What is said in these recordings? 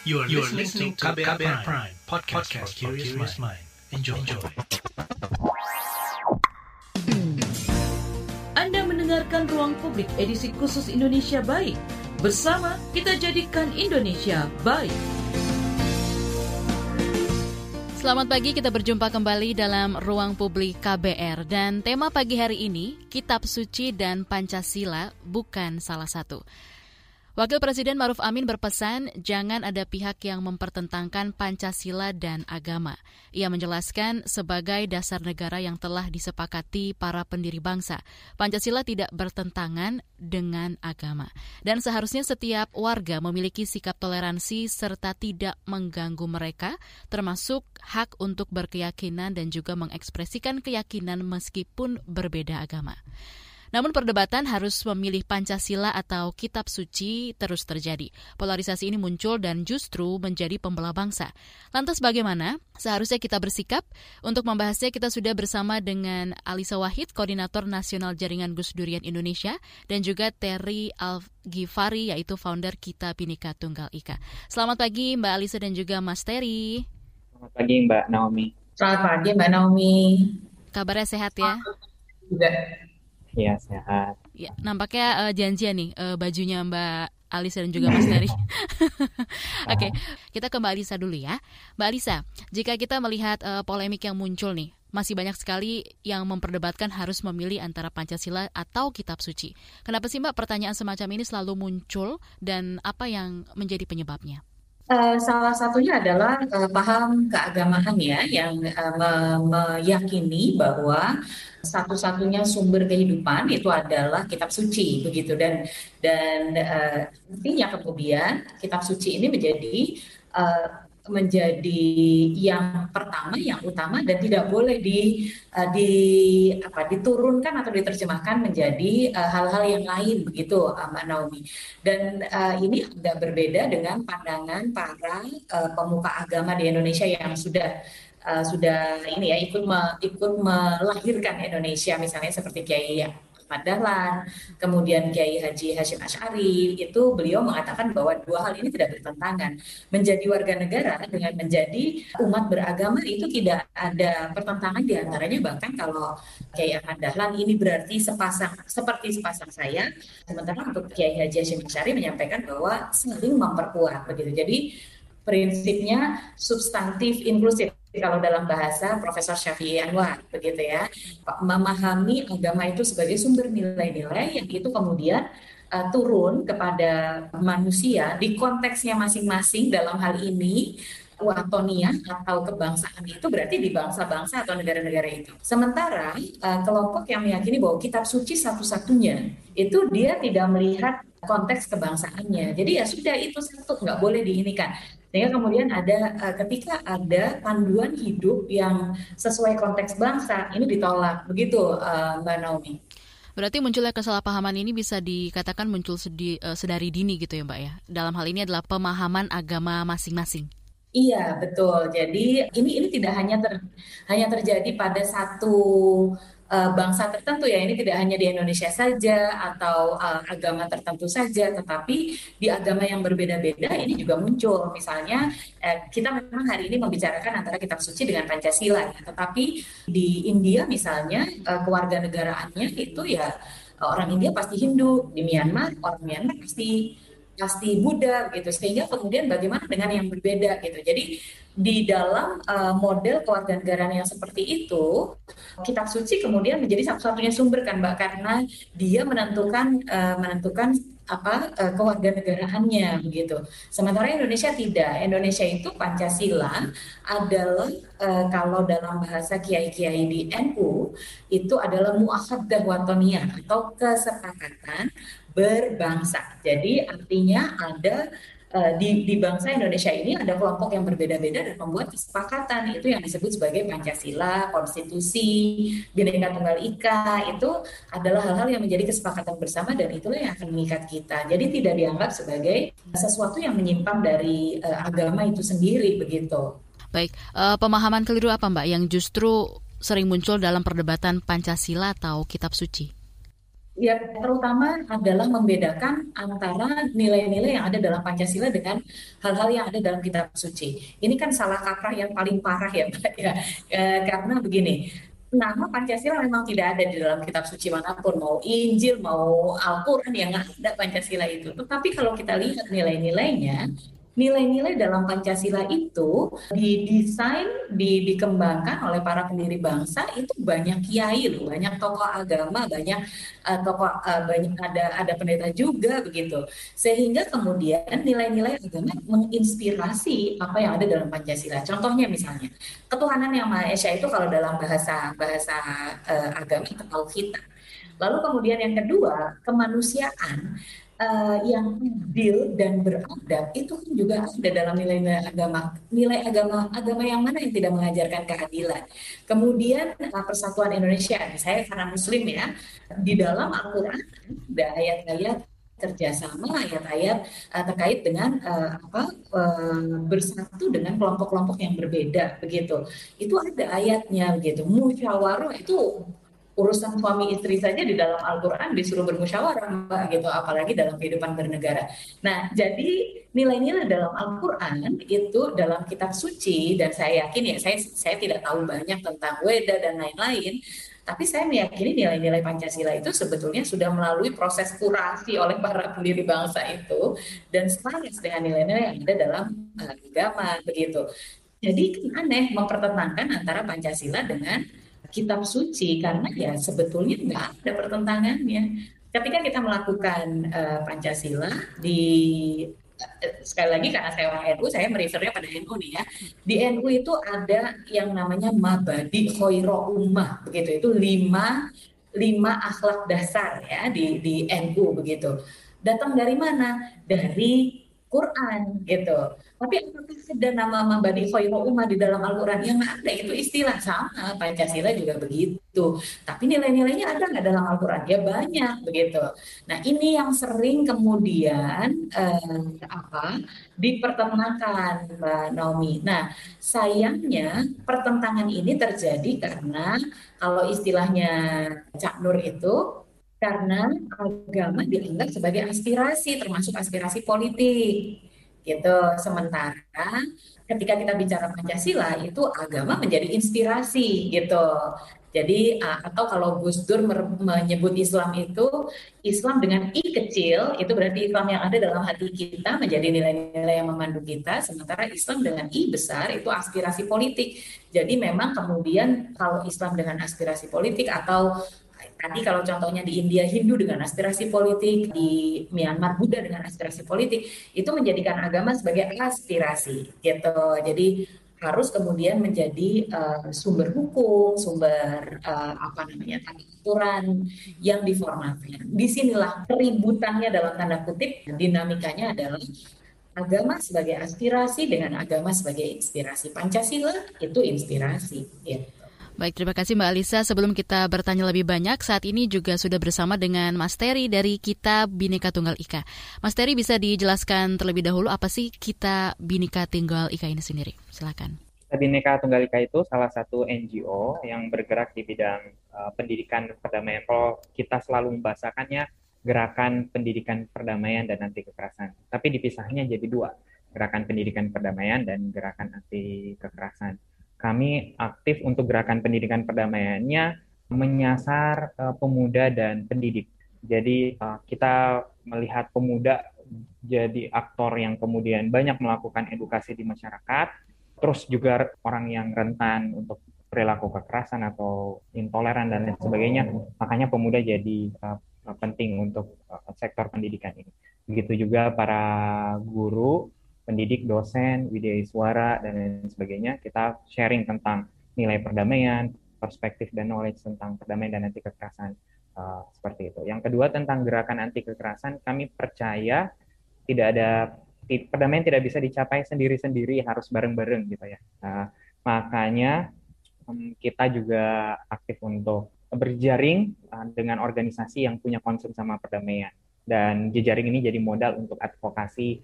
You are, you are listening to KBR, KBR Prime, Prime podcast, podcast for curious mind. Enjoy. Enjoy. Anda mendengarkan Ruang Publik edisi khusus Indonesia Baik. Bersama kita jadikan Indonesia baik. Selamat pagi, kita berjumpa kembali dalam Ruang Publik KBR dan tema pagi hari ini Kitab Suci dan Pancasila bukan salah satu. Wakil Presiden Maruf Amin berpesan jangan ada pihak yang mempertentangkan Pancasila dan agama. Ia menjelaskan sebagai dasar negara yang telah disepakati para pendiri bangsa, Pancasila tidak bertentangan dengan agama. Dan seharusnya setiap warga memiliki sikap toleransi serta tidak mengganggu mereka, termasuk hak untuk berkeyakinan dan juga mengekspresikan keyakinan meskipun berbeda agama. Namun perdebatan harus memilih Pancasila atau kitab suci terus terjadi. Polarisasi ini muncul dan justru menjadi pembelah bangsa. Lantas bagaimana? Seharusnya kita bersikap. Untuk membahasnya kita sudah bersama dengan Alisa Wahid, Koordinator Nasional Jaringan Gus Durian Indonesia, dan juga Terry Al-Ghifari, yaitu founder Kita Binika Tunggal Ika. Selamat pagi Mbak Alisa dan juga Mas Terry. Selamat pagi Mbak Naomi. Selamat pagi Mbak Naomi. Kabarnya sehat ya? Juga. Iya sehat. Ya, nampaknya uh, janjian nih uh, bajunya Mbak Alisa dan juga Mas Nari. Oke, okay, kita ke Mbak Alisa dulu ya. Mbak Alisa, jika kita melihat uh, polemik yang muncul nih, masih banyak sekali yang memperdebatkan harus memilih antara Pancasila atau kitab suci. Kenapa sih Mbak pertanyaan semacam ini selalu muncul dan apa yang menjadi penyebabnya? Uh, salah satunya adalah uh, paham keagamaan ya yang uh, me meyakini bahwa satu-satunya sumber kehidupan itu adalah kitab suci begitu. Dan dan uh, artinya kemudian kitab suci ini menjadi uh, menjadi yang pertama, yang utama dan tidak boleh di uh, di apa diturunkan atau diterjemahkan menjadi eh, hal-hal uh, yang lain begitu uh, Mbak Naomi. Dan uh, ini agak berbeda dengan pandangan para uh, pemuka agama di Indonesia yang sudah uh, sudah ini ya ikut me, ikut melahirkan Indonesia misalnya seperti Kiai Ahmad Dahlan, kemudian Kiai Haji Hashim Ash'ari, itu beliau mengatakan bahwa dua hal ini tidak bertentangan. Menjadi warga negara dengan menjadi umat beragama itu tidak ada pertentangan di antaranya, bahkan kalau Kiai Ahmad Dahlan ini berarti sepasang seperti sepasang saya, sementara untuk Kiai Haji Hashim Ash'ari menyampaikan bahwa saling memperkuat begitu. Jadi prinsipnya substantif inklusif kalau dalam bahasa Profesor Syafi'i Anwar begitu ya memahami agama itu sebagai sumber nilai-nilai yang itu kemudian uh, turun kepada manusia di konteksnya masing-masing dalam hal ini watonia atau kebangsaan itu berarti di bangsa-bangsa atau negara-negara itu. Sementara uh, kelompok yang meyakini bahwa kitab suci satu-satunya itu dia tidak melihat konteks kebangsaannya. Jadi ya sudah itu satu nggak boleh diinikan. Sehingga kemudian ada uh, ketika ada panduan hidup yang sesuai konteks bangsa ini ditolak begitu uh, Mbak Naomi. Berarti munculnya kesalahpahaman ini bisa dikatakan muncul sedi, uh, sedari dini gitu ya Mbak ya. Dalam hal ini adalah pemahaman agama masing-masing. Iya betul. Jadi ini ini tidak hanya ter, hanya terjadi pada satu uh, bangsa tertentu ya. Ini tidak hanya di Indonesia saja atau uh, agama tertentu saja tetapi di agama yang berbeda-beda ini juga muncul. Misalnya eh, kita memang hari ini membicarakan antara kitab suci dengan Pancasila ya. Tetapi di India misalnya uh, kewarganegaraannya itu ya orang India pasti Hindu di Myanmar orang Myanmar pasti pasti Buddha gitu sehingga kemudian bagaimana dengan yang berbeda gitu jadi di dalam uh, model kewarganegaraan yang seperti itu kitab suci kemudian menjadi satu-satunya sumber kan mbak karena dia menentukan uh, menentukan apa uh, kewarganegaraannya begitu. Sementara Indonesia tidak. Indonesia itu Pancasila adalah uh, kalau dalam bahasa kiai-kiai di NU itu adalah muahadah watoniyah atau kesepakatan berbangsa. Jadi artinya ada uh, di, di bangsa Indonesia ini ada kelompok yang berbeda-beda dan membuat kesepakatan itu yang disebut sebagai Pancasila, Konstitusi, Bhinneka Tunggal Ika itu adalah hal-hal yang menjadi kesepakatan bersama dan itulah yang akan mengikat kita. Jadi tidak dianggap sebagai sesuatu yang menyimpang dari uh, agama itu sendiri begitu. Baik, uh, pemahaman keliru apa Mbak yang justru sering muncul dalam perdebatan Pancasila atau kitab suci? Ya, terutama adalah membedakan antara nilai-nilai yang ada dalam Pancasila dengan hal-hal yang ada dalam kitab suci. Ini kan salah kaprah yang paling parah ya, Mbak ya. E, karena begini, nama Pancasila memang tidak ada di dalam kitab suci mana pun, mau Injil, mau Al-Quran, yang ada Pancasila itu. Tetapi kalau kita lihat nilai-nilainya, nilai-nilai dalam Pancasila itu didesain, di, dikembangkan oleh para pendiri bangsa itu banyak kiai loh, banyak tokoh agama, banyak uh, tokoh uh, banyak ada ada pendeta juga begitu. Sehingga kemudian nilai-nilai agama menginspirasi apa yang ada dalam Pancasila. Contohnya misalnya, ketuhanan yang Maha Esa itu kalau dalam bahasa bahasa uh, agama itu kita. Lalu kemudian yang kedua, kemanusiaan uh, yang adil dan beradab itu kan juga ada dalam nilai-nilai agama. Nilai agama agama yang mana yang tidak mengajarkan keadilan. Kemudian uh, Persatuan Indonesia, saya karena Muslim ya, di dalam Al-Quran ada ayat-ayat kerjasama ayat-ayat uh, terkait dengan uh, apa uh, bersatu dengan kelompok-kelompok yang berbeda begitu itu ada ayatnya begitu musyawarah itu urusan suami istri saja di dalam Al-Quran disuruh bermusyawarah mbak gitu apalagi dalam kehidupan bernegara. Nah jadi nilai-nilai dalam Al-Quran itu dalam kitab suci dan saya yakin ya saya saya tidak tahu banyak tentang Weda dan lain-lain tapi saya meyakini nilai-nilai Pancasila itu sebetulnya sudah melalui proses kurasi oleh para pendiri bangsa itu dan selaras dengan nilai-nilai yang ada dalam uh, agama begitu. Jadi kan aneh mempertentangkan antara Pancasila dengan kitab suci karena ya sebetulnya nggak ada pertentangannya. Ketika kita melakukan uh, Pancasila di uh, sekali lagi karena saya orang NU, saya merefernya pada NU nih ya. Di NU itu ada yang namanya mabadi khoiro ummah begitu. Itu lima lima akhlak dasar ya di di NU begitu. Datang dari mana? Dari Quran gitu. Tapi apakah ada nama Mabadi Khairu Ummah di dalam Al-Quran? Yang ada itu istilah sama, Pancasila juga begitu. Tapi nilai-nilainya ada nggak dalam Al-Quran? Ya banyak begitu. Nah ini yang sering kemudian eh, apa dipertentangkan Mbak Naomi. Nah sayangnya pertentangan ini terjadi karena kalau istilahnya Cak Nur itu karena agama dianggap sebagai aspirasi termasuk aspirasi politik gitu. Sementara ketika kita bicara Pancasila itu agama menjadi inspirasi gitu. Jadi atau kalau Gus Dur menyebut Islam itu Islam dengan i kecil itu berarti Islam yang ada dalam hati kita menjadi nilai-nilai yang memandu kita sementara Islam dengan i besar itu aspirasi politik. Jadi memang kemudian kalau Islam dengan aspirasi politik atau Tadi kalau contohnya di India Hindu dengan aspirasi politik, di Myanmar Buddha dengan aspirasi politik, itu menjadikan agama sebagai aspirasi gitu. Jadi harus kemudian menjadi uh, sumber hukum, sumber uh, apa namanya aturan yang diformatkan. Di sinilah keributannya dalam tanda kutip, dinamikanya adalah agama sebagai aspirasi dengan agama sebagai inspirasi. Pancasila itu inspirasi. Gitu. Baik, terima kasih Mbak Alisa. Sebelum kita bertanya lebih banyak, saat ini juga sudah bersama dengan Mas Terry dari Kitab Binika Tunggal Ika. Mas Terry bisa dijelaskan terlebih dahulu apa sih Kitab Binika Tunggal Ika ini sendiri? Silakan. Kitab Binika Tunggal Ika itu salah satu NGO yang bergerak di bidang uh, pendidikan perdamaian. Kalau kita selalu membahasakannya gerakan pendidikan perdamaian dan anti kekerasan. Tapi dipisahnya jadi dua, gerakan pendidikan perdamaian dan gerakan anti kekerasan kami aktif untuk gerakan pendidikan perdamaiannya menyasar uh, pemuda dan pendidik. Jadi uh, kita melihat pemuda jadi aktor yang kemudian banyak melakukan edukasi di masyarakat, terus juga orang yang rentan untuk perilaku kekerasan atau intoleran dan lain sebagainya. Makanya pemuda jadi uh, penting untuk uh, sektor pendidikan ini. Begitu juga para guru pendidik, dosen, widya suara, dan lain sebagainya, kita sharing tentang nilai perdamaian, perspektif dan knowledge tentang perdamaian dan anti kekerasan uh, seperti itu. Yang kedua tentang gerakan anti kekerasan, kami percaya tidak ada perdamaian tidak bisa dicapai sendiri-sendiri, harus bareng-bareng gitu ya. Uh, makanya um, kita juga aktif untuk berjaring uh, dengan organisasi yang punya concern sama perdamaian. Dan jejaring ini jadi modal untuk advokasi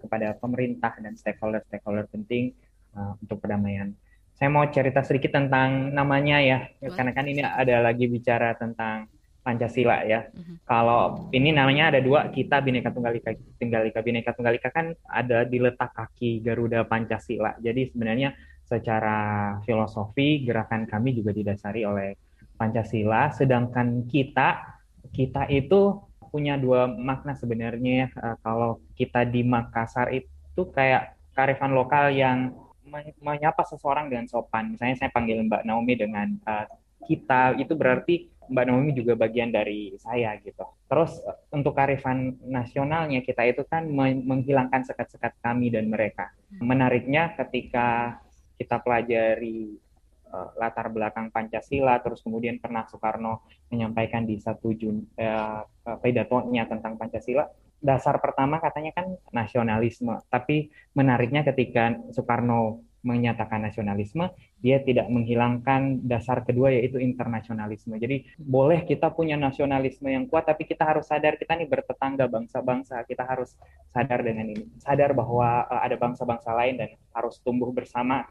kepada pemerintah dan stakeholder-stakeholder penting uh, untuk perdamaian. Saya mau cerita sedikit tentang namanya ya, Boleh. karena kan ini ada lagi bicara tentang Pancasila ya. Mm-hmm. Kalau ini namanya ada dua, kita Bhinneka Tunggal Ika. Tunggal Ika Bhinneka Tunggal Ika kan ada di letak kaki Garuda Pancasila. Jadi sebenarnya secara filosofi gerakan kami juga didasari oleh Pancasila, sedangkan kita kita itu punya dua makna sebenarnya. Uh, kalau kita di Makassar itu kayak karifan lokal yang menyapa seseorang dengan sopan. Misalnya saya panggil Mbak Naomi dengan uh, kita, itu berarti Mbak Naomi juga bagian dari saya gitu. Terus untuk karifan nasionalnya kita itu kan menghilangkan sekat-sekat kami dan mereka. Menariknya ketika kita pelajari uh, latar belakang Pancasila, terus kemudian pernah Soekarno menyampaikan di satu Jun uh, pidatonya tentang Pancasila, dasar pertama katanya kan nasionalisme. Tapi menariknya ketika Soekarno menyatakan nasionalisme, dia tidak menghilangkan dasar kedua yaitu internasionalisme. Jadi boleh kita punya nasionalisme yang kuat, tapi kita harus sadar kita nih bertetangga bangsa-bangsa, kita harus sadar dengan ini, sadar bahwa ada bangsa-bangsa lain dan harus tumbuh bersama.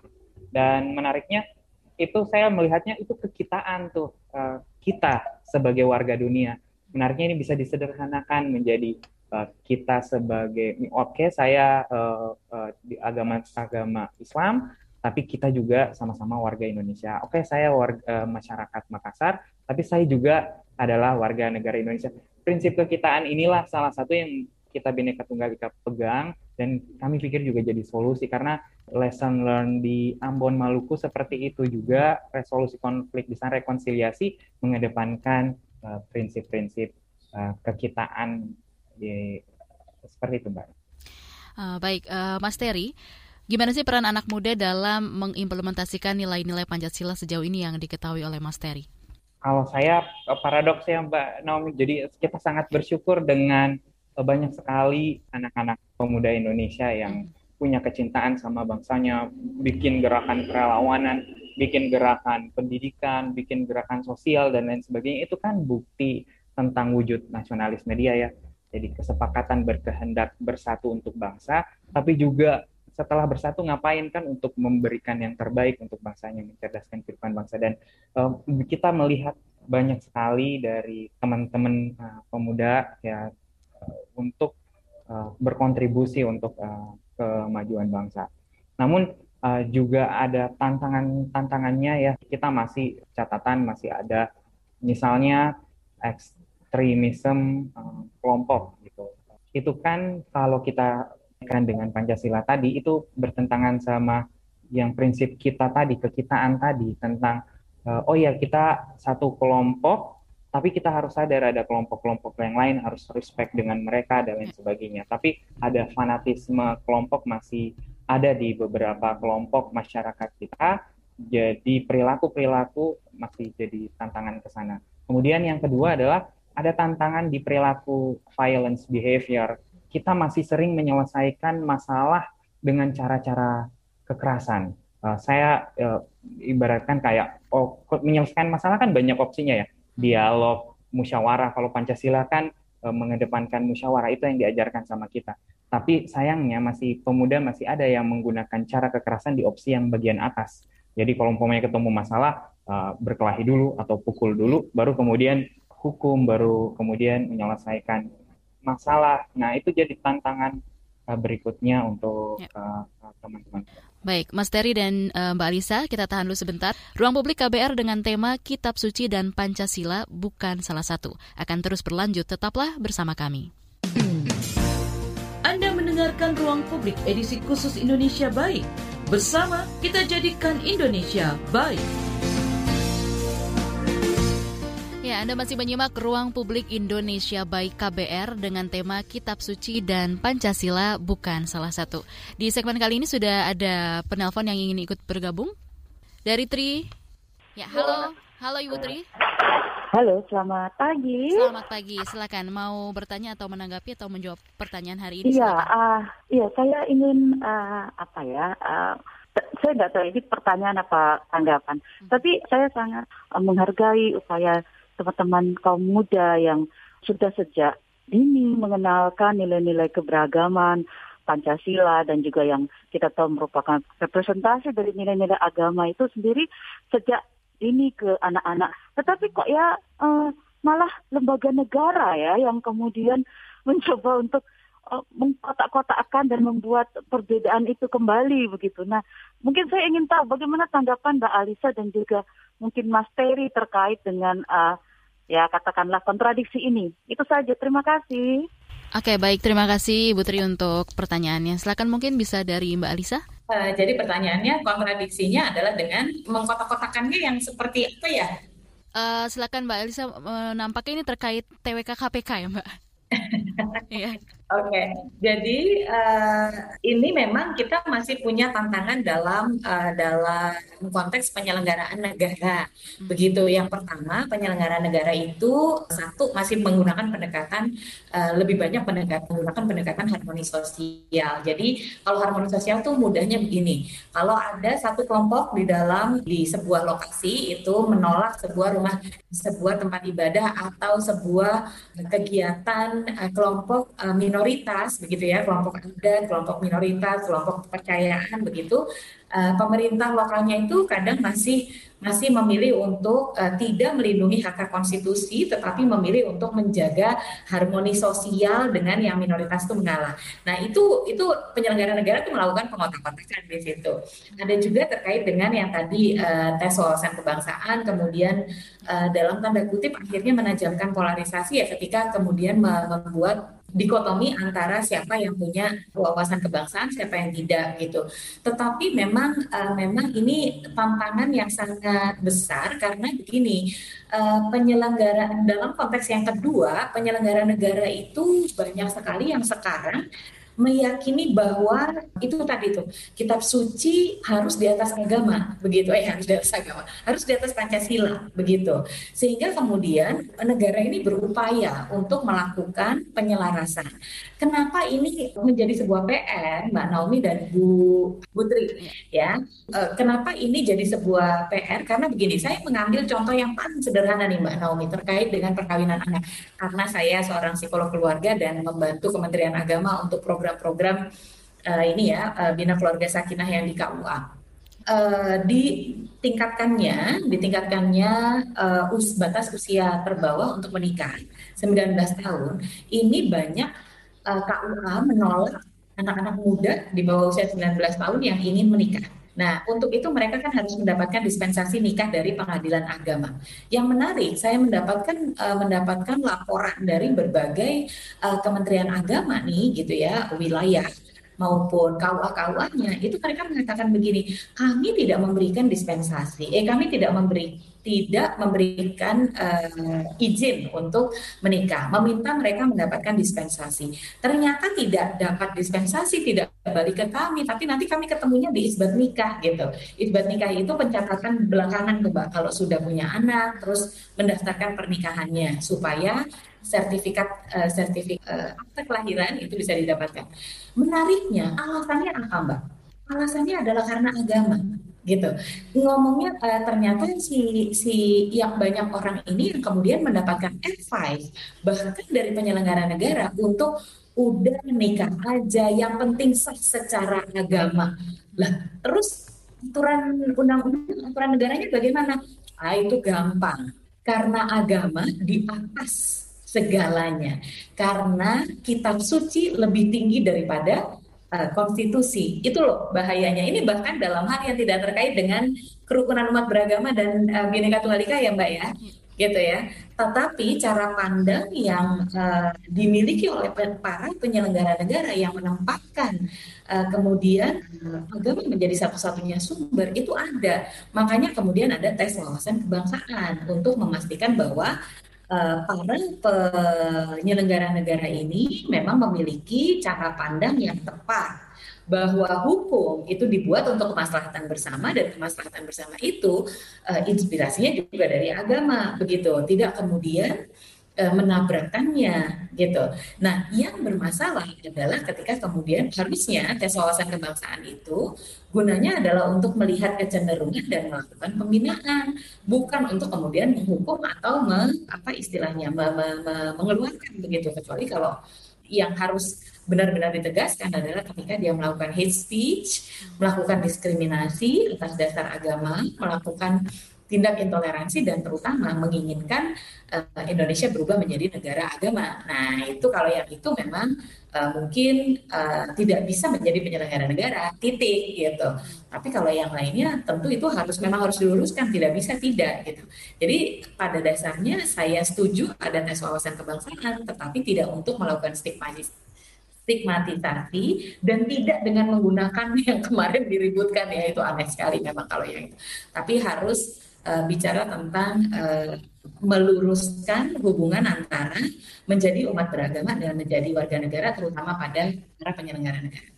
Dan menariknya itu saya melihatnya itu kekitaan tuh uh, kita sebagai warga dunia. Menariknya ini bisa disederhanakan menjadi uh, kita sebagai oke okay, saya uh, di agama agama Islam tapi kita juga sama-sama warga Indonesia. Oke, okay, saya warga masyarakat Makassar, tapi saya juga adalah warga negara Indonesia. Prinsip kekitaan inilah salah satu yang kita Bhinneka Tunggal Ika pegang dan kami pikir juga jadi solusi karena lesson learn di Ambon Maluku seperti itu juga resolusi konflik di sana rekonsiliasi mengedepankan prinsip-prinsip uh, uh, kekitaan di, seperti itu mbak. Uh, baik, uh, Mas Terry, gimana sih peran anak muda dalam mengimplementasikan nilai-nilai Pancasila sejauh ini yang diketahui oleh Mas Terry? Kalau saya eh, paradoks ya Mbak Naomi, jadi kita sangat bersyukur dengan banyak sekali anak-anak pemuda Indonesia yang hmm. punya kecintaan sama bangsanya, bikin gerakan kerelawanan, bikin gerakan pendidikan, bikin gerakan sosial dan lain sebagainya. Itu kan bukti tentang wujud nasionalisme dia ya. Jadi kesepakatan berkehendak bersatu untuk bangsa, tapi juga setelah bersatu ngapain kan untuk memberikan yang terbaik untuk bangsanya, mencerdaskan kehidupan bangsa. Dan um, kita melihat banyak sekali dari teman-teman uh, pemuda ya untuk uh, berkontribusi untuk uh, kemajuan bangsa. Namun uh, juga ada tantangan-tantangannya ya. Kita masih catatan masih ada misalnya ekstremisme uh, kelompok gitu. Itu kan kalau kita kan dengan Pancasila tadi itu bertentangan sama yang prinsip kita tadi, kekitaan tadi tentang uh, oh ya kita satu kelompok tapi kita harus sadar ada kelompok-kelompok yang lain harus respect dengan mereka dan lain sebagainya. Tapi ada fanatisme kelompok masih ada di beberapa kelompok masyarakat kita. Jadi perilaku-perilaku masih jadi tantangan ke sana. Kemudian yang kedua adalah ada tantangan di perilaku violence behavior. Kita masih sering menyelesaikan masalah dengan cara-cara kekerasan. Uh, saya uh, ibaratkan kayak oh, menyelesaikan masalah kan banyak opsinya ya. Dialog, musyawarah. Kalau Pancasila kan uh, mengedepankan musyawarah itu yang diajarkan sama kita. Tapi sayangnya masih pemuda masih ada yang menggunakan cara kekerasan di opsi yang bagian atas. Jadi kalau umpamanya ketemu masalah uh, berkelahi dulu atau pukul dulu, baru kemudian hukum baru kemudian menyelesaikan masalah. Nah, itu jadi tantangan berikutnya untuk ya. uh, teman-teman. Baik, Mas Terry dan uh, Mbak Alisa, kita tahan dulu sebentar. Ruang Publik KBR dengan tema Kitab Suci dan Pancasila bukan salah satu. Akan terus berlanjut, tetaplah bersama kami. Anda mendengarkan Ruang Publik edisi khusus Indonesia Baik. Bersama kita jadikan Indonesia baik. Ya, Anda masih menyimak Ruang Publik Indonesia Baik KBR dengan tema Kitab Suci dan Pancasila bukan salah satu. Di segmen kali ini sudah ada penelpon yang ingin ikut bergabung. Dari Tri. Ya, halo. Halo Ibu Tri. Halo, selamat pagi. Selamat pagi. Silakan mau bertanya atau menanggapi atau menjawab pertanyaan hari ini? Iya, uh, iya saya ingin uh, apa ya? Uh, saya nggak tahu ini pertanyaan apa tanggapan. Hmm. Tapi saya sangat menghargai upaya teman-teman kaum muda yang sudah sejak dini mengenalkan nilai-nilai keberagaman Pancasila dan juga yang kita tahu merupakan representasi dari nilai-nilai agama itu sendiri sejak ini ke anak-anak. Tetapi kok ya uh, malah lembaga negara ya yang kemudian mencoba untuk uh, mengkotak-kotakkan dan membuat perbedaan itu kembali begitu. Nah, mungkin saya ingin tahu bagaimana tanggapan Mbak Alisa dan juga mungkin Mas Terry terkait dengan uh, ya katakanlah kontradiksi ini. Itu saja. Terima kasih. Oke, baik. Terima kasih Bu Tri untuk pertanyaannya. Silakan mungkin bisa dari Mbak Alisa. Uh, jadi pertanyaannya kontradiksinya adalah dengan mengkotak-kotakannya yang seperti apa ya? Uh, silakan Mbak Elisa, uh, nampaknya ini terkait TWK KPK ya Mbak? Iya. Oke, okay. jadi uh, ini memang kita masih punya tantangan dalam uh, dalam konteks penyelenggaraan negara. Begitu. Yang pertama, penyelenggaraan negara itu satu masih menggunakan pendekatan uh, lebih banyak pendekatan menggunakan pendekatan harmoni sosial. Jadi kalau harmoni sosial tuh mudahnya begini. Kalau ada satu kelompok di dalam di sebuah lokasi itu menolak sebuah rumah sebuah tempat ibadah atau sebuah kegiatan uh, kelompok uh, begitu ya kelompok adat kelompok minoritas kelompok kepercayaan begitu uh, pemerintah lokalnya itu kadang masih masih memilih untuk uh, tidak melindungi hak hak konstitusi tetapi memilih untuk menjaga harmoni sosial dengan yang minoritas itu mengalah. Nah, itu itu penyelenggara negara itu melakukan pengotak-kotakan di situ. Ada juga terkait dengan yang tadi uh, tes wawasan kebangsaan kemudian uh, dalam tanda kutip akhirnya menajamkan polarisasi ya ketika kemudian membuat dikotomi antara siapa yang punya wawasan kebangsaan, siapa yang tidak gitu. Tetapi memang uh, memang ini tantangan yang sangat besar karena begini uh, penyelenggara dalam konteks yang kedua penyelenggara negara itu banyak sekali yang sekarang meyakini bahwa itu tadi tuh kitab suci harus di atas agama begitu. Eh harus di atas agama harus di atas pancasila begitu. Sehingga kemudian negara ini berupaya untuk melakukan penyelarasan. Kenapa ini menjadi sebuah PR Mbak Naomi dan Bu Putri ya? E, kenapa ini jadi sebuah PR karena begini saya mengambil contoh yang paling sederhana nih Mbak Naomi terkait dengan perkawinan anak. Karena saya seorang psikolog keluarga dan membantu Kementerian Agama untuk program program-program uh, ini ya uh, bina keluarga sakinah yang di KUA. Uh, ditingkatkannya, ditingkatkannya uh, us, batas usia terbawah untuk menikah 19 tahun. Ini banyak uh, KUA menolak anak-anak muda di bawah usia 19 tahun yang ingin menikah. Nah, untuk itu mereka kan harus mendapatkan dispensasi nikah dari pengadilan agama. Yang menarik, saya mendapatkan uh, mendapatkan laporan dari berbagai uh, kementerian agama nih, gitu ya, wilayah maupun KUA-KUA-nya itu mereka mengatakan begini, kami tidak memberikan dispensasi, eh kami tidak memberi tidak memberikan uh, izin untuk menikah, meminta mereka mendapatkan dispensasi. Ternyata tidak dapat dispensasi, tidak balik ke kami, tapi nanti kami ketemunya di isbat nikah gitu. Isbat nikah itu pencatatan belakangan tuh Mbak, kalau sudah punya anak, terus mendaftarkan pernikahannya supaya sertifikat uh, sertifikat uh, akta kelahiran itu bisa didapatkan. Menariknya, alasannya apa Mbak? Alasannya adalah karena agama gitu. Ngomongnya uh, ternyata si si yang banyak orang ini yang kemudian mendapatkan advice bahkan dari penyelenggara negara untuk udah nikah aja yang penting sah secara agama. Lah, terus aturan undang-undang aturan negaranya bagaimana? Ah itu gampang. Karena agama di atas segalanya. Karena kitab suci lebih tinggi daripada uh, konstitusi. Itu loh bahayanya. Ini bahkan dalam hal yang tidak terkait dengan kerukunan umat beragama dan uh, Bhinneka Tunggal Ika ya Mbak ya. Gitu ya. Tetapi cara pandang yang uh, dimiliki oleh para penyelenggara negara yang menempatkan uh, kemudian uh, agama menjadi satu-satunya sumber itu ada. Makanya kemudian ada tes wawasan kebangsaan untuk memastikan bahwa para penyelenggara negara ini memang memiliki cara pandang yang tepat bahwa hukum itu dibuat untuk kemaslahatan bersama dan kemaslahatan bersama itu uh, inspirasinya juga dari agama begitu tidak kemudian uh, menabrakkannya gitu. Nah, yang bermasalah adalah ketika kemudian harusnya tes wawasan kebangsaan itu gunanya adalah untuk melihat kecenderungan dan melakukan pembinaan, bukan untuk kemudian menghukum atau me, apa istilahnya me, me, me, mengeluarkan begitu. Kecuali kalau yang harus benar-benar ditegaskan adalah ketika dia melakukan hate speech, melakukan diskriminasi atas dasar agama, melakukan tindak intoleransi dan terutama menginginkan uh, Indonesia berubah menjadi negara agama. Nah, itu kalau yang itu memang uh, mungkin uh, tidak bisa menjadi penyelenggara negara, titik gitu. Tapi kalau yang lainnya tentu itu harus memang harus diluruskan, tidak bisa tidak gitu. Jadi pada dasarnya saya setuju ada tes wawasan kebangsaan, tetapi tidak untuk melakukan stigmatisasi stigmatisasi dan tidak dengan menggunakan yang kemarin diributkan ya itu aneh sekali memang kalau yang itu. Tapi harus uh, bicara tentang uh, meluruskan hubungan antara menjadi umat beragama dan menjadi warga negara terutama pada para penyelenggara negara.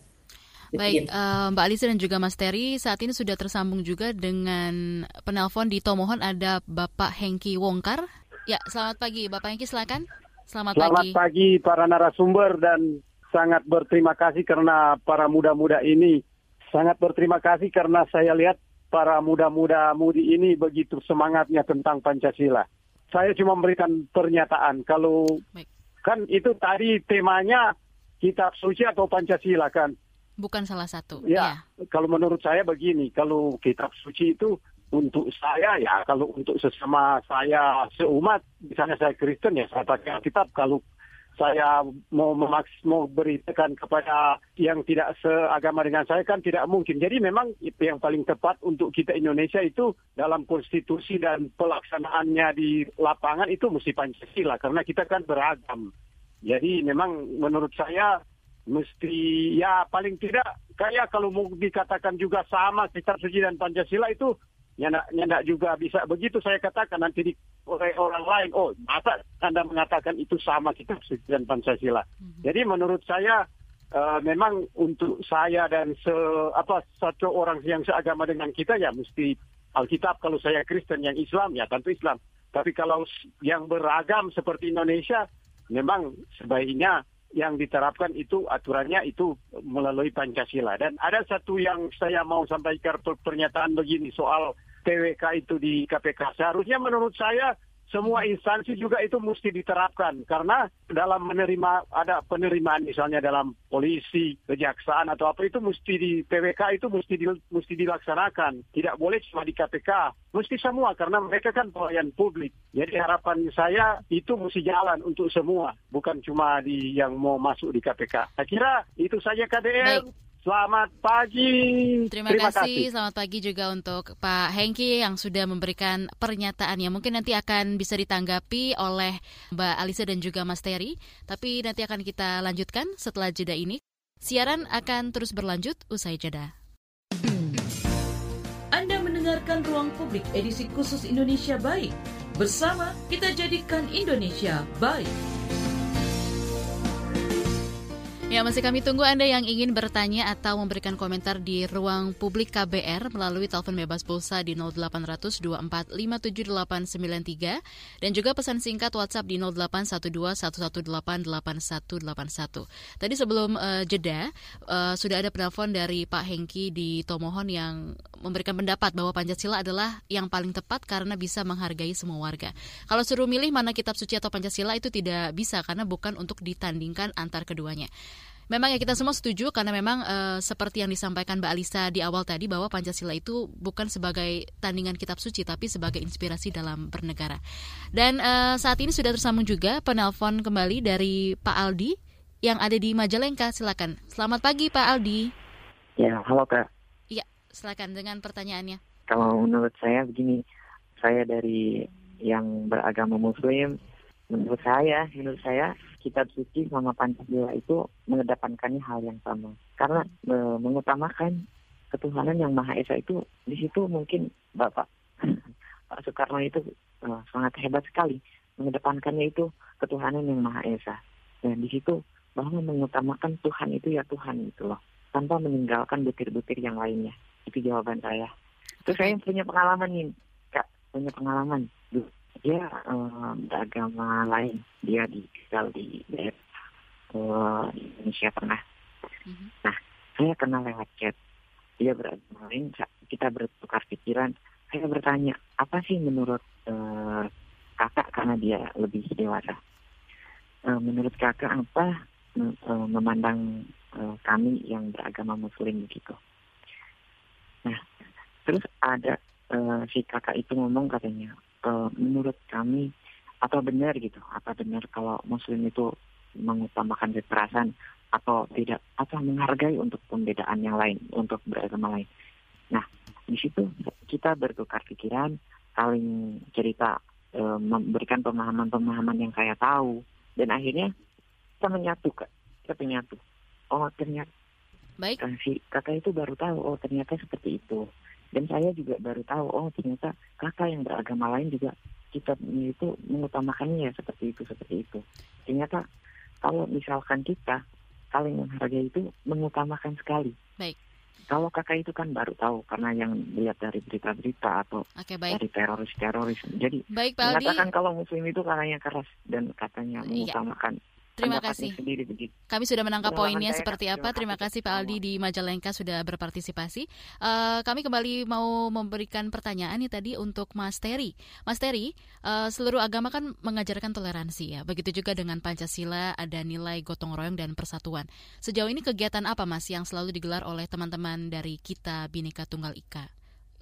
Baik, uh, Mbak Alisa dan juga Mas Terry, saat ini sudah tersambung juga dengan penelpon di Tomohon ada Bapak Hengki Wongkar. Ya, selamat pagi Bapak Hengki, silakan. Selamat, selamat pagi. pagi para narasumber dan sangat berterima kasih karena para muda-muda ini. Sangat berterima kasih karena saya lihat para muda-muda mudi ini begitu semangatnya tentang Pancasila. Saya cuma memberikan pernyataan kalau Baik. kan itu tadi temanya kitab suci atau Pancasila kan. Bukan salah satu. Ya, ya. kalau menurut saya begini, kalau kitab suci itu untuk saya ya, kalau untuk sesama saya seumat, misalnya saya Kristen ya saya pakai kitab. Kalau saya mau memaks mau beritakan kepada yang tidak seagama dengan saya kan tidak mungkin. Jadi memang yang paling tepat untuk kita Indonesia itu dalam konstitusi dan pelaksanaannya di lapangan itu mesti Pancasila karena kita kan beragam. Jadi memang menurut saya mesti ya paling tidak kayak kalau mau dikatakan juga sama kitab suci dan Pancasila itu nyandak, nyandak juga bisa. Begitu saya katakan nanti di oleh orang lain oh masa anda mengatakan itu sama kita dan pancasila? Hmm. jadi menurut saya uh, memang untuk saya dan se apa satu orang yang seagama dengan kita ya mesti Alkitab. Kalau saya Kristen yang Islam ya tentu Islam. Tapi kalau yang beragam seperti Indonesia memang sebaiknya yang diterapkan itu aturannya itu melalui Pancasila. Dan ada satu yang saya mau sampaikan pernyataan begini soal TWK itu di KPK. Seharusnya menurut saya semua instansi juga itu mesti diterapkan karena dalam menerima ada penerimaan misalnya dalam polisi, kejaksaan atau apa itu mesti di PWK itu mesti di, mesti dilaksanakan. Tidak boleh cuma di KPK, mesti semua karena mereka kan pelayan publik. Jadi harapan saya itu mesti jalan untuk semua, bukan cuma di yang mau masuk di KPK. Kira itu saja KDR. Baik. Selamat pagi. Terima, Terima kasih. kasih. Selamat pagi juga untuk Pak Hengki yang sudah memberikan pernyataannya. Mungkin nanti akan bisa ditanggapi oleh Mbak Alisa dan juga Mas Terry. Tapi nanti akan kita lanjutkan setelah jeda ini. Siaran akan terus berlanjut usai jeda. Anda mendengarkan Ruang Publik edisi khusus Indonesia Baik. Bersama kita jadikan Indonesia baik. Ya, masih kami tunggu Anda yang ingin bertanya atau memberikan komentar di ruang publik KBR melalui telepon bebas pulsa di 0800 24 dan juga pesan singkat WhatsApp di 0812 Tadi sebelum uh, jeda uh, sudah ada penelpon dari Pak Hengki di Tomohon yang memberikan pendapat bahwa Pancasila adalah yang paling tepat karena bisa menghargai semua warga. Kalau suruh milih mana kitab suci atau Pancasila itu tidak bisa karena bukan untuk ditandingkan antar keduanya. Memang ya kita semua setuju karena memang uh, seperti yang disampaikan Mbak Alisa di awal tadi bahwa Pancasila itu bukan sebagai tandingan kitab suci tapi sebagai inspirasi dalam bernegara. Dan uh, saat ini sudah tersambung juga penelpon kembali dari Pak Aldi yang ada di Majalengka. Silakan. Selamat pagi Pak Aldi. Ya, halo Kak. Iya, silakan dengan pertanyaannya. Kalau menurut saya begini, saya dari yang beragama Muslim, menurut saya, menurut saya kitab suci sama Pancasila itu mengedepankannya hal yang sama. Karena e, mengutamakan ketuhanan yang Maha Esa itu di situ mungkin Bapak Pak Soekarno itu e, sangat hebat sekali mengedepankannya itu ketuhanan yang Maha Esa. Dan di situ bahwa mengutamakan Tuhan itu ya Tuhan itu loh, tanpa meninggalkan butir-butir yang lainnya. Itu jawaban saya. Terus saya punya pengalaman nih, Kak, punya pengalaman dia uh, beragama lain. Dia tinggal di daerah uh, Indonesia pernah mm-hmm. nah saya kenal lewat chat. Dia beragama lain kita bertukar pikiran. Saya bertanya apa sih menurut uh, kakak karena dia lebih dewasa? Uh, menurut kakak apa uh, memandang uh, kami yang beragama muslim begitu nah terus ada uh, si kakak itu ngomong katanya uh, menurut kami atau benar gitu? Apa benar kalau muslim itu mengutamakan kekerasan atau tidak atau menghargai untuk pembedaan yang lain untuk beragama lain? Nah di situ kita bertukar pikiran saling cerita e, memberikan pemahaman-pemahaman yang saya tahu dan akhirnya kita menyatu kak. Kita menyatu. Oh ternyata baik. Si kakak itu baru tahu oh ternyata seperti itu dan saya juga baru tahu oh ternyata kakak yang beragama lain juga kita itu mengutamakannya ya seperti itu seperti itu ternyata kalau misalkan kita saling menghargai itu mengutamakan sekali baik kalau kakak itu kan baru tahu karena yang lihat dari berita-berita atau Oke, baik. dari teroris-teroris. Jadi baik, Pak mengatakan kalau muslim itu katanya keras dan katanya Iya. Terima kasih. sendiri begitu. Kami sudah menangkap Pengalaman poinnya saya, seperti apa. Terima kasih Pak Aldi di Majalengka sudah berpartisipasi. Eh, kami kembali mau memberikan pertanyaan nih tadi untuk Mas Terry. Mas Terry, eh, seluruh agama kan mengajarkan toleransi ya. Begitu juga dengan Pancasila ada nilai gotong royong dan persatuan. Sejauh ini kegiatan apa Mas yang selalu digelar oleh teman-teman dari kita Bhinneka Tunggal Ika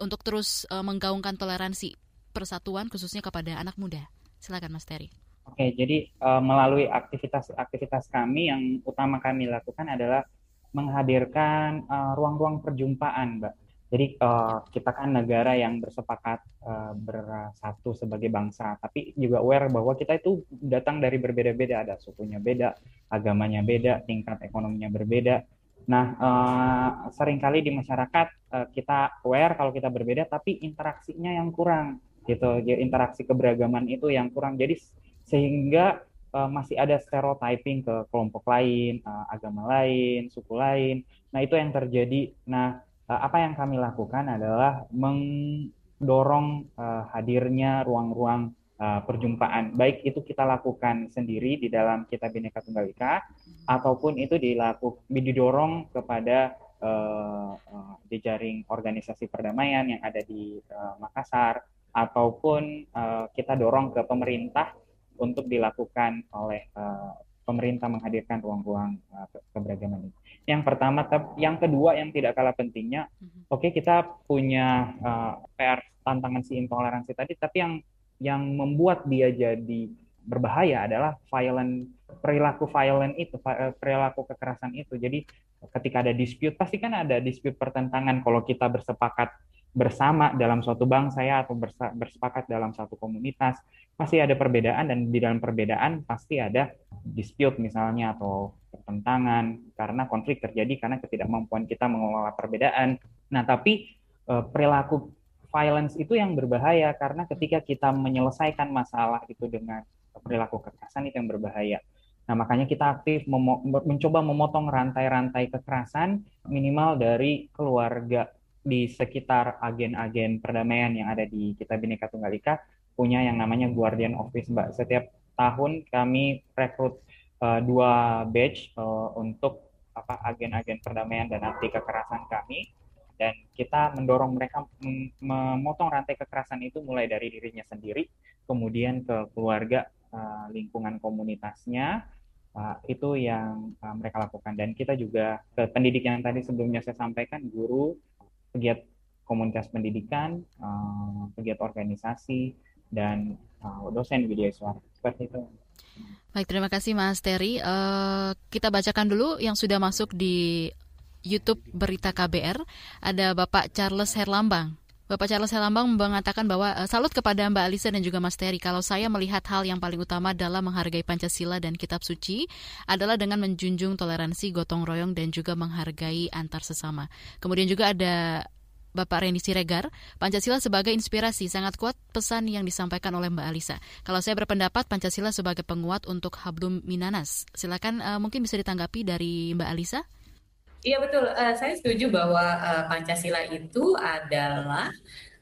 untuk terus eh, menggaungkan toleransi persatuan khususnya kepada anak muda? Silakan Mas Terry. Oke, jadi uh, melalui aktivitas-aktivitas kami yang utama kami lakukan adalah menghadirkan uh, ruang-ruang perjumpaan, Mbak. Jadi uh, kita kan negara yang bersepakat uh, bersatu sebagai bangsa, tapi juga aware bahwa kita itu datang dari berbeda-beda, ada sukunya beda, agamanya beda, tingkat ekonominya berbeda. Nah, uh, sering kali di masyarakat uh, kita aware kalau kita berbeda, tapi interaksinya yang kurang, gitu. Interaksi keberagaman itu yang kurang. Jadi sehingga uh, masih ada stereotyping ke kelompok lain, uh, agama lain, suku lain. Nah, itu yang terjadi. Nah, uh, apa yang kami lakukan adalah mendorong uh, hadirnya ruang-ruang uh, perjumpaan. Baik itu kita lakukan sendiri di dalam Kitab Bhinneka Tunggal Ika, ataupun itu dilakukan didorong kepada uh, uh, jejaring organisasi perdamaian yang ada di uh, Makassar, ataupun uh, kita dorong ke pemerintah untuk dilakukan oleh uh, pemerintah menghadirkan ruang-ruang uh, keberagaman ini. Yang pertama, yang kedua yang tidak kalah pentingnya, oke okay, kita punya uh, PR tantangan si intoleransi tadi, tapi yang yang membuat dia jadi berbahaya adalah violent perilaku violent itu, perilaku kekerasan itu. Jadi ketika ada dispute, pasti kan ada dispute pertentangan kalau kita bersepakat bersama dalam suatu bangsa ya atau bersepakat dalam satu komunitas pasti ada perbedaan dan di dalam perbedaan pasti ada dispute misalnya atau pertentangan karena konflik terjadi karena ketidakmampuan kita mengelola perbedaan. Nah, tapi uh, perilaku violence itu yang berbahaya karena ketika kita menyelesaikan masalah itu dengan perilaku kekerasan itu yang berbahaya. Nah, makanya kita aktif memo mencoba memotong rantai-rantai kekerasan minimal dari keluarga di sekitar agen-agen perdamaian yang ada di kita Bhinneka Tunggal Ika punya yang namanya Guardian Office, Mbak. Setiap tahun kami rekrut uh, dua batch uh, untuk apa agen-agen perdamaian dan anti kekerasan kami. Dan kita mendorong mereka memotong rantai kekerasan itu mulai dari dirinya sendiri, kemudian ke keluarga, uh, lingkungan komunitasnya, uh, itu yang uh, mereka lakukan. Dan kita juga ke pendidik yang tadi sebelumnya saya sampaikan, guru, pegiat komunitas pendidikan, uh, pegiat organisasi, dan uh, dosen Widya Iswara. Seperti itu. Baik, terima kasih Mas Terry. Uh, kita bacakan dulu yang sudah masuk di YouTube Berita KBR. Ada Bapak Charles Herlambang. Bapak Charles Herlambang mengatakan bahwa uh, salut kepada Mbak Alisa dan juga Mas Terry. Kalau saya melihat hal yang paling utama dalam menghargai Pancasila dan Kitab Suci adalah dengan menjunjung toleransi, gotong royong, dan juga menghargai antar sesama. Kemudian juga ada Bapak Reni Siregar, Pancasila sebagai inspirasi sangat kuat pesan yang disampaikan oleh Mbak Alisa. Kalau saya berpendapat Pancasila sebagai penguat untuk hablum minanas. Silakan uh, mungkin bisa ditanggapi dari Mbak Alisa. Iya betul, uh, saya setuju bahwa uh, Pancasila itu adalah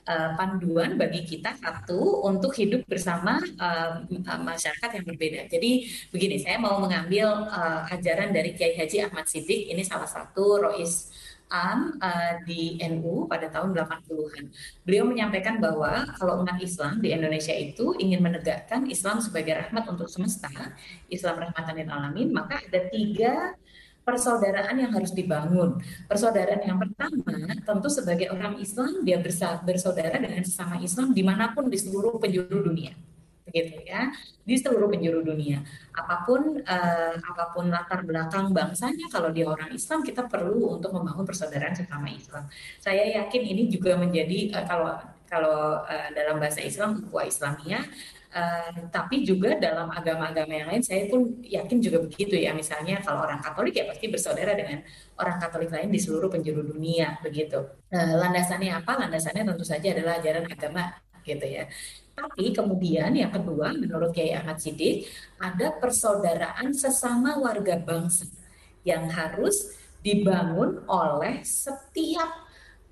uh, panduan bagi kita satu untuk hidup bersama uh, masyarakat yang berbeda. Jadi begini, saya mau mengambil uh, ajaran dari Kiai Haji Ahmad Siddiq, ini salah satu rois Am uh, di NU pada tahun 80-an. Beliau menyampaikan bahwa kalau umat Islam di Indonesia itu ingin menegakkan Islam sebagai rahmat untuk semesta, Islam rahmatan lil alamin, maka ada tiga persaudaraan yang harus dibangun. Persaudaraan yang pertama tentu sebagai orang Islam dia bersaudara dengan sesama Islam di mana pun di seluruh penjuru dunia. Begitu ya. Di seluruh penjuru dunia. Apa pun uh, apa pun latar belakang bangsanya kalau dia orang Islam kita perlu untuk membangun persaudaraan sesama Islam. Saya yakin ini juga menjadi uh, kalau kalau uh, dalam bahasa Islam ukhuwah Islamiyah Uh, tapi juga dalam agama-agama yang lain saya pun yakin juga begitu ya. Misalnya kalau orang Katolik ya pasti bersaudara dengan orang Katolik lain di seluruh penjuru dunia begitu. Uh, landasannya apa? Landasannya tentu saja adalah ajaran agama gitu ya. Tapi kemudian yang kedua menurut Kiai Ahmad Sidik ada persaudaraan sesama warga bangsa yang harus dibangun oleh setiap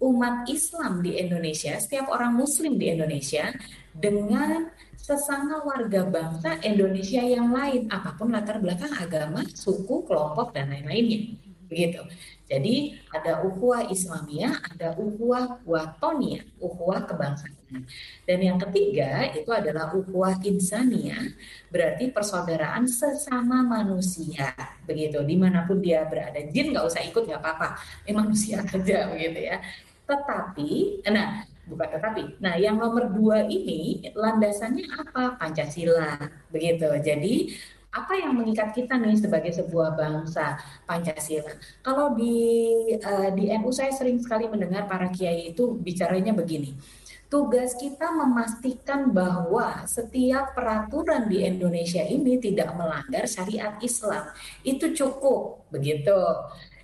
umat Islam di Indonesia, setiap orang Muslim di Indonesia dengan sesama warga bangsa Indonesia yang lain, apa pun latar belakang agama, suku, kelompok, dan lain-lainnya. Begitu. Jadi ada ukhuwah Islamiyah, ada ukhuwah watonia, ukhuwah kebangsaan. Dan yang ketiga itu adalah ukhuwah insaniyah, berarti persaudaraan sesama manusia. Begitu, di mana pun dia berada. Jin nggak usah ikut, nggak apa-apa. Eh, manusia aja begitu ya. Tetapi, nah bukan tetapi, nah yang nomor dua ini landasannya apa? Pancasila, begitu. Jadi apa yang mengikat kita nih sebagai sebuah bangsa Pancasila. Kalau di uh, di NU saya sering sekali mendengar para kiai itu bicaranya begini. Tugas kita memastikan bahwa setiap peraturan di Indonesia ini tidak melanggar syariat Islam. Itu cukup, begitu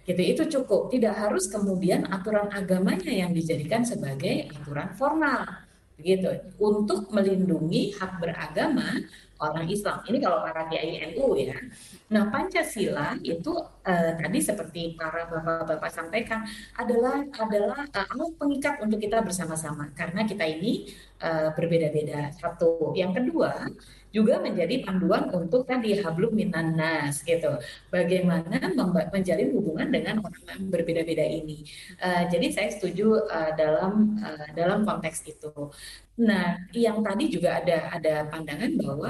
gitu itu cukup. Tidak harus kemudian aturan agamanya yang dijadikan sebagai aturan formal. Begitu untuk melindungi hak beragama orang Islam. Ini kalau para kiai NU ya. Nah Pancasila itu eh, tadi seperti para bapak-bapak sampaikan adalah adalah uh, pengikat untuk kita bersama-sama. Karena kita ini uh, berbeda-beda. Satu. Yang kedua juga menjadi panduan untuk tadi hablum minan nas gitu. Bagaimana menjalin hubungan dengan orang yang berbeda-beda ini. Uh, jadi saya setuju uh, dalam uh, dalam konteks itu. Nah, yang tadi juga ada ada pandangan bahwa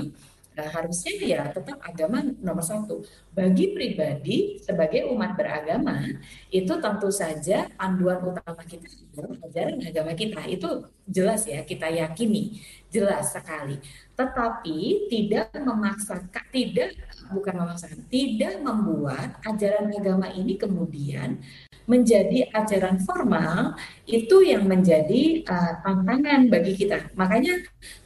Nah, harusnya ya tetap agama nomor satu. Bagi pribadi sebagai umat beragama itu tentu saja panduan utama kita adalah ajaran agama kita itu jelas ya kita yakini jelas sekali. Tetapi tidak memaksakan, tidak bukan memaksakan, tidak membuat ajaran agama ini kemudian menjadi ajaran formal itu yang menjadi uh, tantangan bagi kita. Makanya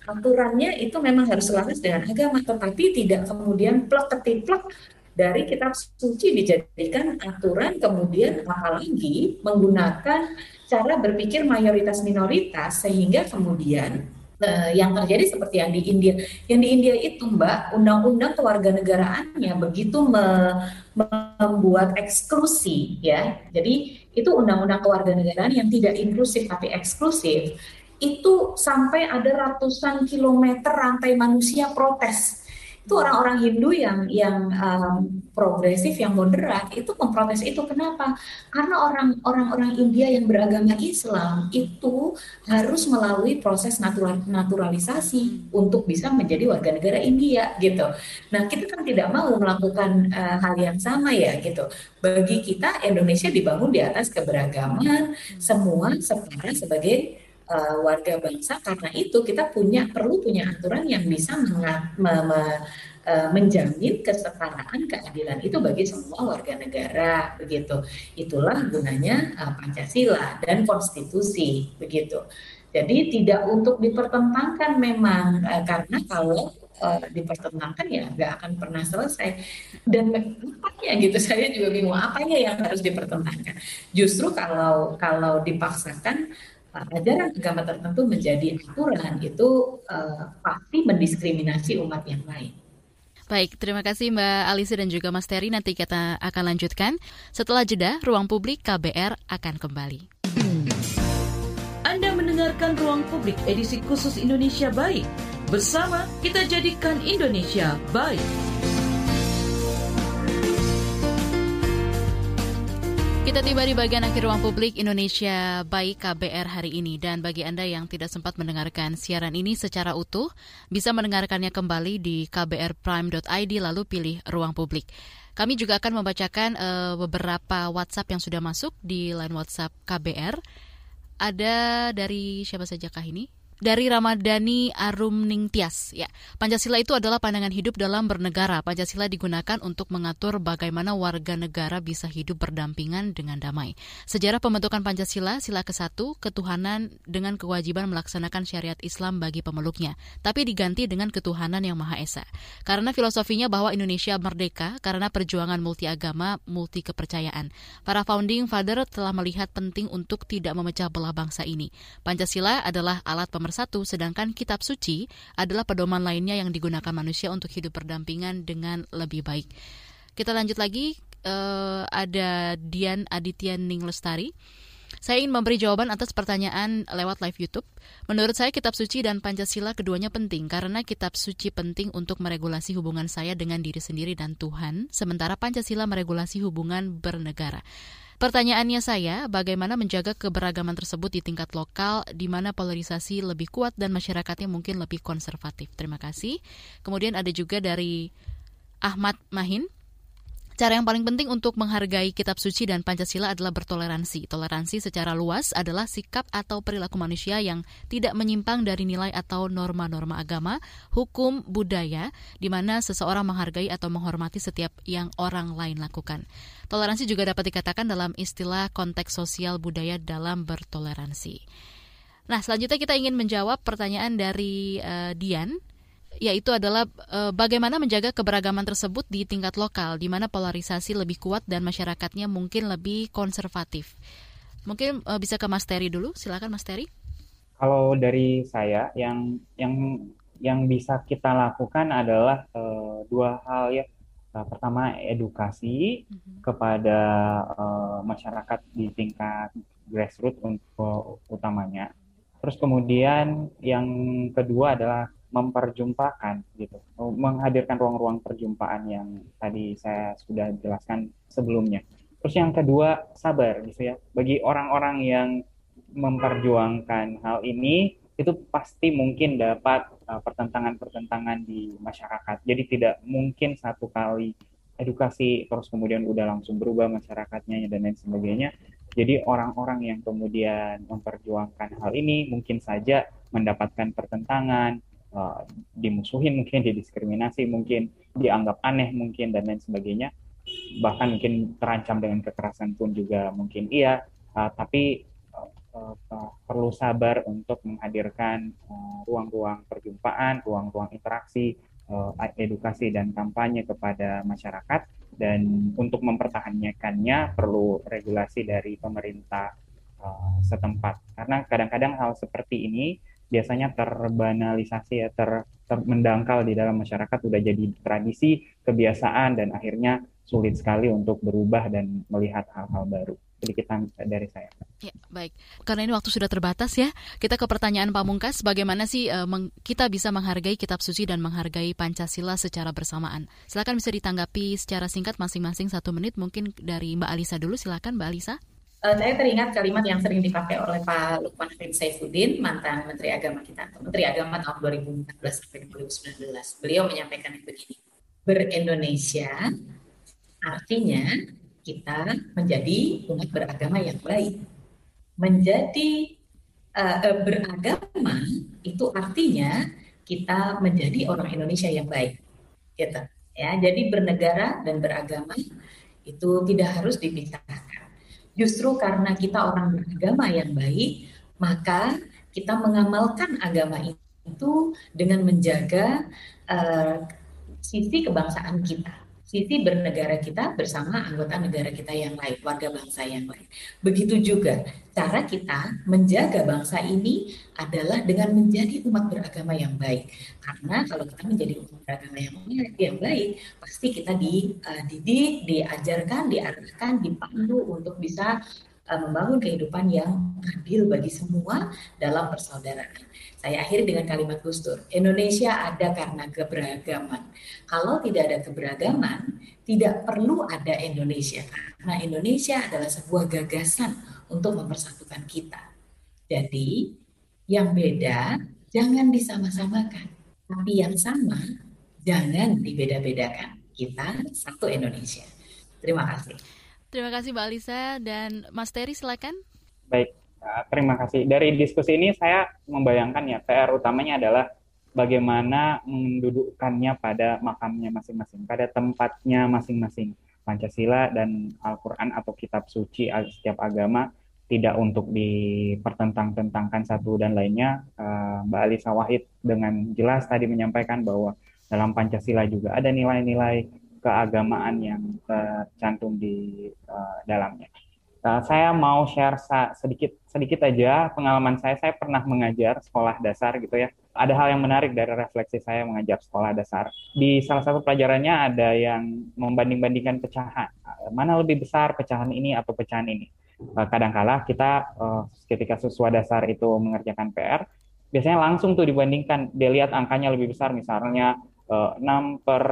aturannya itu memang harus selaras dengan agama, tetapi tidak kemudian plek ketiplek dari kitab suci dijadikan aturan kemudian apalagi menggunakan cara berpikir mayoritas minoritas sehingga kemudian uh, yang terjadi seperti yang di India. Yang di India itu Mbak, undang-undang kewarganegaraannya begitu me membuat eksklusi ya. Jadi itu undang-undang kewarganegaraan yang tidak inklusif tapi eksklusif itu sampai ada ratusan kilometer rantai manusia protes itu orang-orang Hindu yang yang um, progresif yang moderat itu memprotes itu. Kenapa? Karena orang orang-orang India yang beragama Islam itu harus melalui proses natural, naturalisasi untuk bisa menjadi warga negara India gitu. Nah kita kan tidak mau melakukan uh, hal yang sama ya gitu. Bagi kita Indonesia dibangun di atas keberagaman semua setara sebagai uh, warga bangsa karena itu kita punya perlu punya aturan yang bisa mengat, me, me, uh, menjamin kesetaraan keadilan itu bagi semua warga negara begitu. Itulah gunanya uh, Pancasila dan konstitusi begitu. Jadi tidak untuk dipertentangkan memang uh, karena kalau dipertentangkan ya nggak akan pernah selesai. Dan apanya gitu saya juga bingung apanya yang harus dipertentangkan? Justru kalau kalau dipaksakan ajaran agama tertentu menjadi aturan itu uh, pasti mendiskriminasi umat yang lain. Baik, terima kasih Mbak Alisa dan juga Mas Terry. Nanti kita akan lanjutkan. Setelah jeda, Ruang Publik KBR akan kembali. Anda mendengarkan Ruang Publik edisi khusus Indonesia Baik. Bersama kita jadikan Indonesia baik. Kita tiba di bagian akhir ruang publik Indonesia Baik KBR hari ini dan bagi Anda yang tidak sempat mendengarkan siaran ini secara utuh bisa mendengarkannya kembali di kbrprime.id lalu pilih ruang publik. Kami juga akan membacakan uh, beberapa WhatsApp yang sudah masuk di line WhatsApp KBR. Ada dari siapa saja kah ini? Dari Ramadhani Arum Ningtyas. Ya, Pancasila itu adalah pandangan hidup dalam bernegara. Pancasila digunakan untuk mengatur bagaimana warga negara bisa hidup berdampingan dengan damai. Sejarah pembentukan Pancasila, sila ke-1, ketuhanan dengan kewajiban melaksanakan syariat Islam bagi pemeluknya, tapi diganti dengan ketuhanan yang Maha Esa. Karena filosofinya bahwa Indonesia merdeka karena perjuangan multi agama, multi kepercayaan. Para founding father telah melihat penting untuk tidak memecah belah bangsa ini. Pancasila adalah alat pemersatu satu, sedangkan kitab suci adalah pedoman lainnya yang digunakan manusia untuk hidup berdampingan dengan lebih baik. Kita lanjut lagi, uh, ada Dian Aditya Ning Lestari. Saya ingin memberi jawaban atas pertanyaan lewat live YouTube. Menurut saya kitab suci dan Pancasila keduanya penting karena kitab suci penting untuk meregulasi hubungan saya dengan diri sendiri dan Tuhan, sementara Pancasila meregulasi hubungan bernegara. Pertanyaannya saya, bagaimana menjaga keberagaman tersebut di tingkat lokal di mana polarisasi lebih kuat dan masyarakatnya mungkin lebih konservatif? Terima kasih. Kemudian ada juga dari Ahmad Mahin. Cara yang paling penting untuk menghargai kitab suci dan Pancasila adalah bertoleransi. Toleransi secara luas adalah sikap atau perilaku manusia yang tidak menyimpang dari nilai atau norma-norma agama, hukum, budaya, di mana seseorang menghargai atau menghormati setiap yang orang lain lakukan. Toleransi juga dapat dikatakan dalam istilah konteks sosial budaya dalam bertoleransi. Nah, selanjutnya kita ingin menjawab pertanyaan dari uh, Dian yaitu adalah e, bagaimana menjaga keberagaman tersebut di tingkat lokal di mana polarisasi lebih kuat dan masyarakatnya mungkin lebih konservatif. Mungkin e, bisa ke Mas Terry dulu, silakan Mas Terry. Kalau dari saya yang yang yang bisa kita lakukan adalah e, dua hal ya. pertama edukasi mm-hmm. kepada e, masyarakat di tingkat grassroots untuk utamanya. Terus kemudian yang kedua adalah memperjumpakan gitu, menghadirkan ruang-ruang perjumpaan yang tadi saya sudah jelaskan sebelumnya. Terus yang kedua sabar gitu ya. Bagi orang-orang yang memperjuangkan hal ini itu pasti mungkin dapat uh, pertentangan-pertentangan di masyarakat. Jadi tidak mungkin satu kali edukasi terus kemudian udah langsung berubah masyarakatnya dan lain sebagainya. Jadi orang-orang yang kemudian memperjuangkan hal ini mungkin saja mendapatkan pertentangan, uh, dimusuhin mungkin didiskriminasi mungkin dianggap aneh mungkin dan lain sebagainya. Bahkan mungkin terancam dengan kekerasan pun juga mungkin iya. Uh, tapi uh, uh, perlu sabar untuk menghadirkan ruang-ruang uh, perjumpaan ruang-ruang interaksi uh, edukasi dan kampanye kepada masyarakat. Dan untuk mempertahankannya perlu regulasi dari pemerintah uh, setempat. Karena kadang-kadang hal seperti ini biasanya terbanalisasi ya ter, ter mendangkal di dalam masyarakat udah jadi tradisi kebiasaan dan akhirnya sulit sekali untuk berubah dan melihat hal-hal baru sedikit dari saya. Ya, baik. Karena ini waktu sudah terbatas ya, kita ke pertanyaan Pamungkas, bagaimana sih uh, kita bisa menghargai kitab suci dan menghargai Pancasila secara bersamaan? Silakan bisa ditanggapi secara singkat masing-masing satu menit, mungkin dari Mbak Alisa dulu, silakan Mbak Alisa uh, saya teringat kalimat yang sering dipakai oleh Pak Lukman Hakim Saifuddin, mantan Menteri Agama kita, Menteri Agama tahun 2014 sampai 2019. Beliau menyampaikan begini, ber-Indonesia artinya kita menjadi umat beragama yang baik. Menjadi uh, beragama itu artinya kita menjadi orang Indonesia yang baik. Gitu. Ya, jadi bernegara dan beragama itu tidak harus dipisahkan Justru karena kita orang beragama yang baik, maka kita mengamalkan agama itu dengan menjaga uh, sisi kebangsaan kita sisi bernegara kita bersama anggota negara kita yang lain, warga bangsa yang lain. Begitu juga cara kita menjaga bangsa ini adalah dengan menjadi umat beragama yang baik. Karena kalau kita menjadi umat beragama yang, yang baik, pasti kita dididik, eh, diajarkan, diarahkan, dipandu untuk bisa membangun kehidupan yang adil bagi semua dalam persaudaraan. Saya akhiri dengan kalimat Gus Dur, Indonesia ada karena keberagaman. Kalau tidak ada keberagaman, tidak perlu ada Indonesia. Karena Indonesia adalah sebuah gagasan untuk mempersatukan kita. Jadi, yang beda jangan disama-samakan. Tapi yang sama jangan dibeda-bedakan. kita satu Indonesia. Terima kasih. Terima kasih Mbak Alisa dan Mas Terry silakan. Baik, terima kasih. Dari diskusi ini saya membayangkan ya PR utamanya adalah bagaimana mendudukkannya pada makamnya masing-masing, pada tempatnya masing-masing. Pancasila dan Al-Quran atau kitab suci setiap agama tidak untuk dipertentang-tentangkan satu dan lainnya. Uh, Mbak Alisa Wahid dengan jelas tadi menyampaikan bahwa dalam Pancasila juga ada nilai-nilai keagamaan yang tercantum di uh, dalamnya. Uh, saya mau share sedikit sedikit aja pengalaman saya. Saya pernah mengajar sekolah dasar gitu ya. Ada hal yang menarik dari refleksi saya mengajar sekolah dasar. Di salah satu pelajarannya ada yang membanding-bandingkan pecahan. Mana lebih besar pecahan ini atau pecahan ini? Uh, kadangkala kita uh, ketika siswa dasar itu mengerjakan PR, biasanya langsung tuh dibandingkan. Dia lihat angkanya lebih besar, misalnya 6 eh, per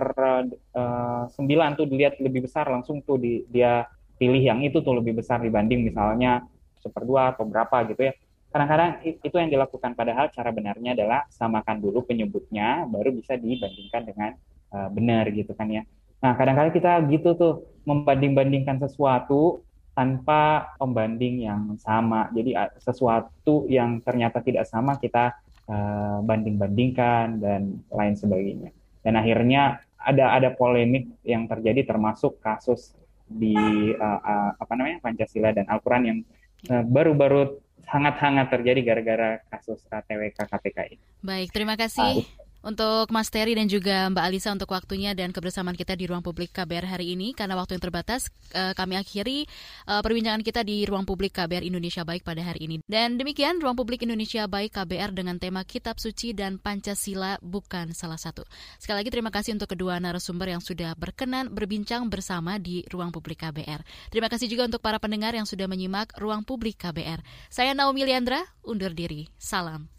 uh, eh, 9 tuh dilihat lebih besar langsung tuh di, dia pilih yang itu tuh lebih besar dibanding misalnya seperdua atau berapa gitu ya. Kadang-kadang itu yang dilakukan padahal cara benarnya adalah samakan dulu penyebutnya baru bisa dibandingkan dengan uh, benar gitu kan ya. Nah, kadang-kadang kita gitu tuh membanding-bandingkan sesuatu tanpa pembanding yang sama. Jadi sesuatu yang ternyata tidak sama kita banding-bandingkan dan lain sebagainya dan akhirnya ada ada polemik yang terjadi termasuk kasus di uh, uh, apa namanya Pancasila dan Al-Qur'an yang uh, baru-baru uh, hangat-hangat terjadi gara-gara kasus TWK KPK ini. Baik, terima kasih. Uh, untuk Mas Terry dan juga Mbak Alisa untuk waktunya dan kebersamaan kita di ruang publik KBR hari ini karena waktu yang terbatas eh, kami akhiri eh, perbincangan kita di ruang publik KBR Indonesia Baik pada hari ini. Dan demikian ruang publik Indonesia Baik KBR dengan tema Kitab Suci dan Pancasila bukan salah satu. Sekali lagi terima kasih untuk kedua narasumber yang sudah berkenan berbincang bersama di ruang publik KBR. Terima kasih juga untuk para pendengar yang sudah menyimak ruang publik KBR. Saya Naomi Liandra, undur diri. Salam.